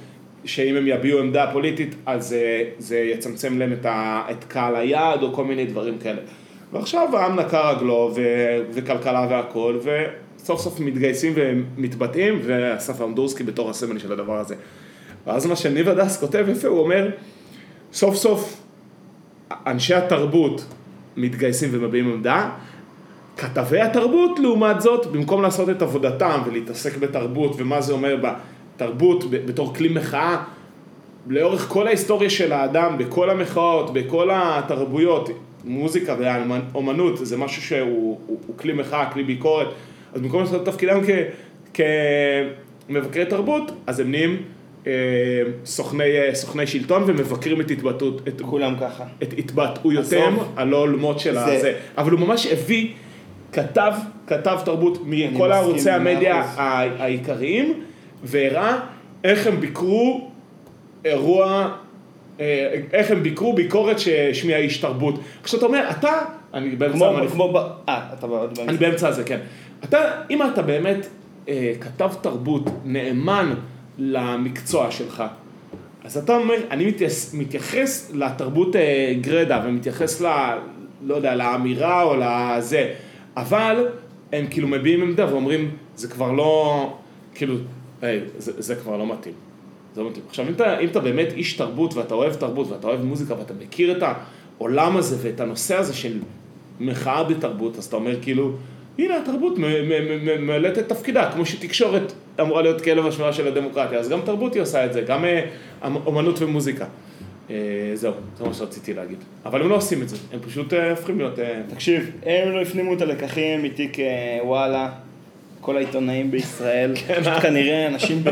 S2: שאם הם יביעו עמדה פוליטית, אז אה, זה יצמצם להם את, ה, את קהל היעד או כל מיני דברים כאלה. ועכשיו העם נקע רגלו ו, וכלכלה והכל, וסוף סוף מתגייסים ומתבטאים, ואסף אמדורסקי בתור הסמל של הדבר הזה. ואז מה שניב הדס כותב יפה, הוא אומר, סוף סוף אנשי התרבות מתגייסים ומביעים עמדה, כתבי התרבות לעומת זאת, במקום לעשות את עבודתם ולהתעסק בתרבות ומה זה אומר בתרבות בתור כלי מחאה, לאורך כל ההיסטוריה של האדם, בכל המחאות, בכל התרבויות, מוזיקה ואומנות, זה משהו שהוא הוא, הוא כלי מחאה, כלי ביקורת, אז במקום לעשות את תפקידם כ, כמבקרי תרבות, אז הם נהיים אה, סוכני, אה, סוכני שלטון ומבקרים את התבטאות, את,
S1: כולם ככה.
S2: את התבטאויותיהם. הלא הולמות של
S1: זה-
S2: הזה. אבל הוא ממש הביא, כתב, כתב תרבות מכל
S1: במאה
S2: המדיה העיקריים, והראה איך הם ביקרו אירוע, אה, איך הם ביקרו ביקורת שהשמיע איש תרבות. עכשיו אתה אומר, אתה, אני באמצע,
S1: כמו, כמו, אה, אתה באמצע.
S2: אני באמצע הזה, כן. אתה, אם אתה באמת אה, כתב תרבות נאמן למקצוע שלך, אז אתה אומר, אני מתייחס, מתייחס לתרבות אה, גרדה ומתייחס ל... לא יודע, לאמירה או לזה, אבל הם כאילו מביעים עמדה ואומרים, זה כבר לא, כאילו, היי, זה, זה כבר לא מתאים. זה לא מתאים. עכשיו, אם אתה, אם אתה באמת איש תרבות ואתה אוהב תרבות ואתה אוהב מוזיקה ואתה מכיר את העולם הזה ואת הנושא הזה של מחאה בתרבות, אז אתה אומר כאילו, הנה התרבות ממלאת את תפקידה, כמו שתקשורת אמורה להיות כלב השמירה של הדמוקרטיה, אז גם תרבות היא עושה את זה, גם אה, אומנות ומוזיקה. אה, זהו, זה מה שרציתי להגיד. אבל הם לא עושים את זה, הם פשוט אה, הופכים להיות...
S1: תקשיב, הם לא הפנימו את הלקחים מתיק וואלה, כל העיתונאים בישראל,
S2: כן,
S1: פשוט כנראה אנשים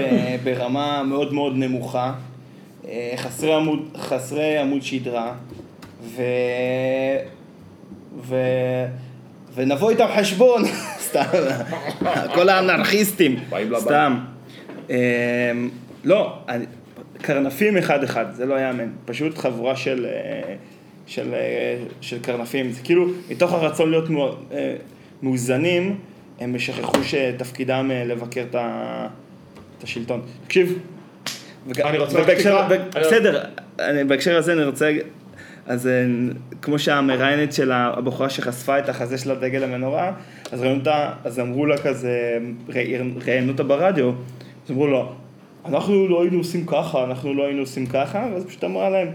S1: ברמה מאוד מאוד נמוכה, חסרי עמוד, חסרי עמוד שדרה, ו... ו... ונבוא איתם חשבון, סתם, כל האנרכיסטים. סתם. אה, לא, קרנפים אחד-אחד, זה לא יאמן, פשוט חבורה של, אה, של, אה, של קרנפים, זה כאילו, מתוך הרצון להיות אה, מאוזנים, הם שכחו שתפקידם לבקר את השלטון. תקשיב,
S2: אני רוצה
S1: בסדר, בהקשר הזה אני רוצה, אז אה, כמו שהמראיינת של הבחורה שחשפה את החזה של הדגל המנורה, אז ראיינו אותה, אז אמרו לה כזה, ראי- ראיינו אותה ברדיו, אז אמרו לה, אנחנו לא היינו עושים ככה, אנחנו לא היינו עושים ככה, ואז פשוט אמרה להם,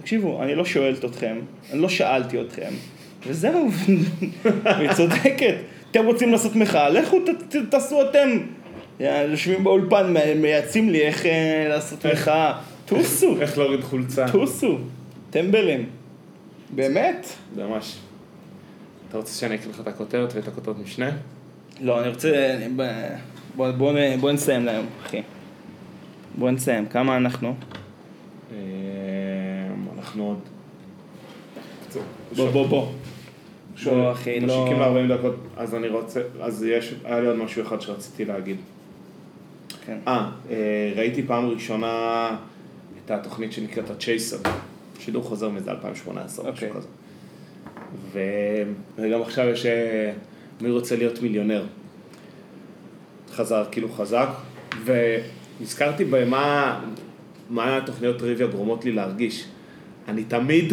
S1: תקשיבו, אני לא שואלת אתכם, אני לא שאלתי אתכם, וזהו, היא צודקת. אתם רוצים לעשות מחאה, לכו ת, ת, תעשו אתם. יושבים באולפן, מייעצים לי איך אה, לעשות מחאה. טוסו,
S2: איך להוריד חולצה.
S1: טוסו, טמבלים. באמת?
S2: ממש. אתה רוצה שאני אקריא לך את הכותרת ואת הכותרת משנה?
S1: לא, אני רוצה... אני- ב- בוא, בוא, בוא נסיים להיום, אחי. בוא נסיים, כמה אנחנו?
S2: אה, אנחנו עוד...
S1: בוא, בוא, בוא. בוא, אחי, לא...
S2: משיקים ל-40 דקות, אז אני רוצה, אז יש, היה לי עוד משהו אחד שרציתי להגיד.
S1: כן.
S2: אה, אה, ראיתי פעם ראשונה את התוכנית שנקראת הצ'ייסר, שידור חוזר מזה 2018, משהו
S1: אוקיי.
S2: כזה. ו- וגם עכשיו יש אה, מי רוצה להיות מיליונר. חזר, כאילו חזק, ונזכרתי במה מה התוכניות טריוויה גורמות לי להרגיש. אני תמיד,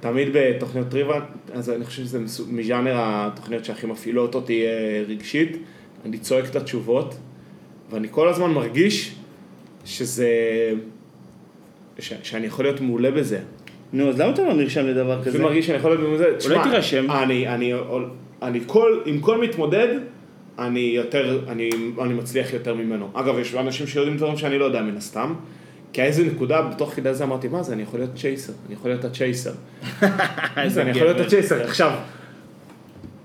S2: תמיד בתוכניות טריוויה, אז אני חושב שזה מז'אנר התוכניות שהכי מפעילות אותי אה, רגשית. אני צועק את התשובות, ואני כל הזמן מרגיש שזה... ש- שאני יכול להיות מעולה בזה.
S1: נו, אז למה אתה לא נרשם לדבר כזה?
S2: אני מרגיש שאני יכול להיות מעולה בזה. תשמע,
S1: תירשם.
S2: אני, אני, אני כל, עם כל מתמודד, אני יותר, אני, אני מצליח יותר ממנו. אגב, יש אנשים שיודעים דברים שאני לא יודע מן הסתם. כי איזה נקודה, בתוך כדי זה אמרתי, מה זה, אני יכול להיות צ'ייסר, אני יכול להיות הצ'ייסר. אז אני יכול להיות. הצ'ייסר. עכשיו,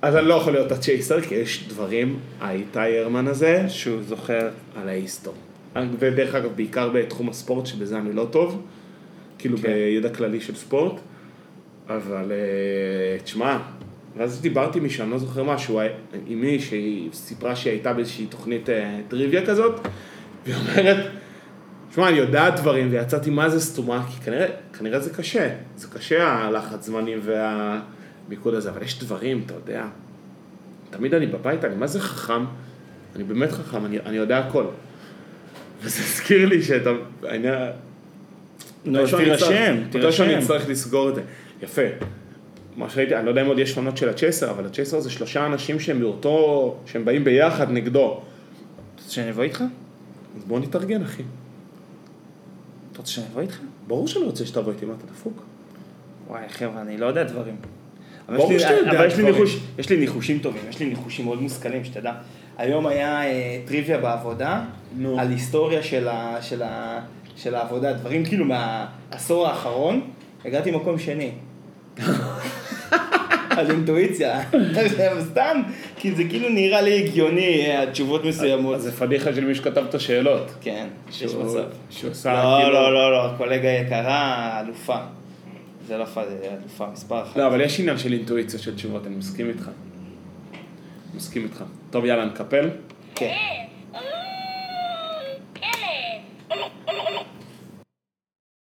S2: אז אני לא יכול להיות הצ'ייסר, כי יש דברים, האיתי הרמן הזה,
S1: שהוא זוכר.
S2: על ההיסטור. ודרך אגב, בעיקר בתחום הספורט, שבזה אני לא טוב, כאילו
S1: כן.
S2: בידע כללי של ספורט, אבל אה, תשמע, ואז דיברתי עם מישהו, אני לא זוכר משהו, אה, עם מי שהיא סיפרה שהיא הייתה באיזושהי תוכנית אה, טריוויה כזאת, והיא אומרת, תשמע, אני יודעת דברים, ויצאתי מה זה סתומה, כי כנראה, כנראה זה קשה, זה קשה הלחץ זמנים והמיקוד הזה, אבל יש דברים, אתה יודע, תמיד אני בבית, אני מה זה חכם, אני באמת חכם, אני, אני יודע הכל. וזה הזכיר לי שאתה, העניין...
S1: נו,
S2: אני אצטרך-
S1: תירשם,
S2: מתישהו שאני
S1: תירשם.
S2: אצטרך לסגור את זה. יפה. מה שראיתי, אני לא יודע אם עוד יש עונות של הצ'ייסר, אבל הצ'ייסר זה שלושה אנשים שהם מאותו, שהם באים ביחד נגדו.
S1: אתה רוצה שאני אבוא איתך?
S2: אז בוא נתארגן, אחי.
S1: אתה רוצה שאני אבוא איתך?
S2: ברור שאני רוצה שתבוא איתי, מה אתה דפוק?
S1: וואי, חבר'ה, אני לא יודע דברים. אבל
S2: ברור שאתה יודע
S1: אבל
S2: דברים.
S1: ניחוש- יש לי ניחושים טובים, יש לי ניחושים מאוד מושכלים, שתדע. היום היה אה, טריוויה בעבודה,
S2: נו.
S1: על היסטוריה של ה- של ה- של העבודה, דברים כאילו מהעשור האחרון, הגעתי מקום שני. על אינטואיציה. סתם, כי זה כאילו נראה לי הגיוני, אה, התשובות מסוימות.
S2: זה פדיחה של מי שכתב את השאלות.
S1: כן, יש מצב.
S2: שהוא עשה
S1: לא,
S2: כאילו-
S1: לא, לא, לא, קולגה יקרה, אלופה. זה לא פ- זה אלופה, מספר אחת.
S2: לא, אבל יש עניין של אינטואיציה של תשובות, אני מסכים איתך. מסכים איתך. טוב, יאללה, נקפל.
S1: כן.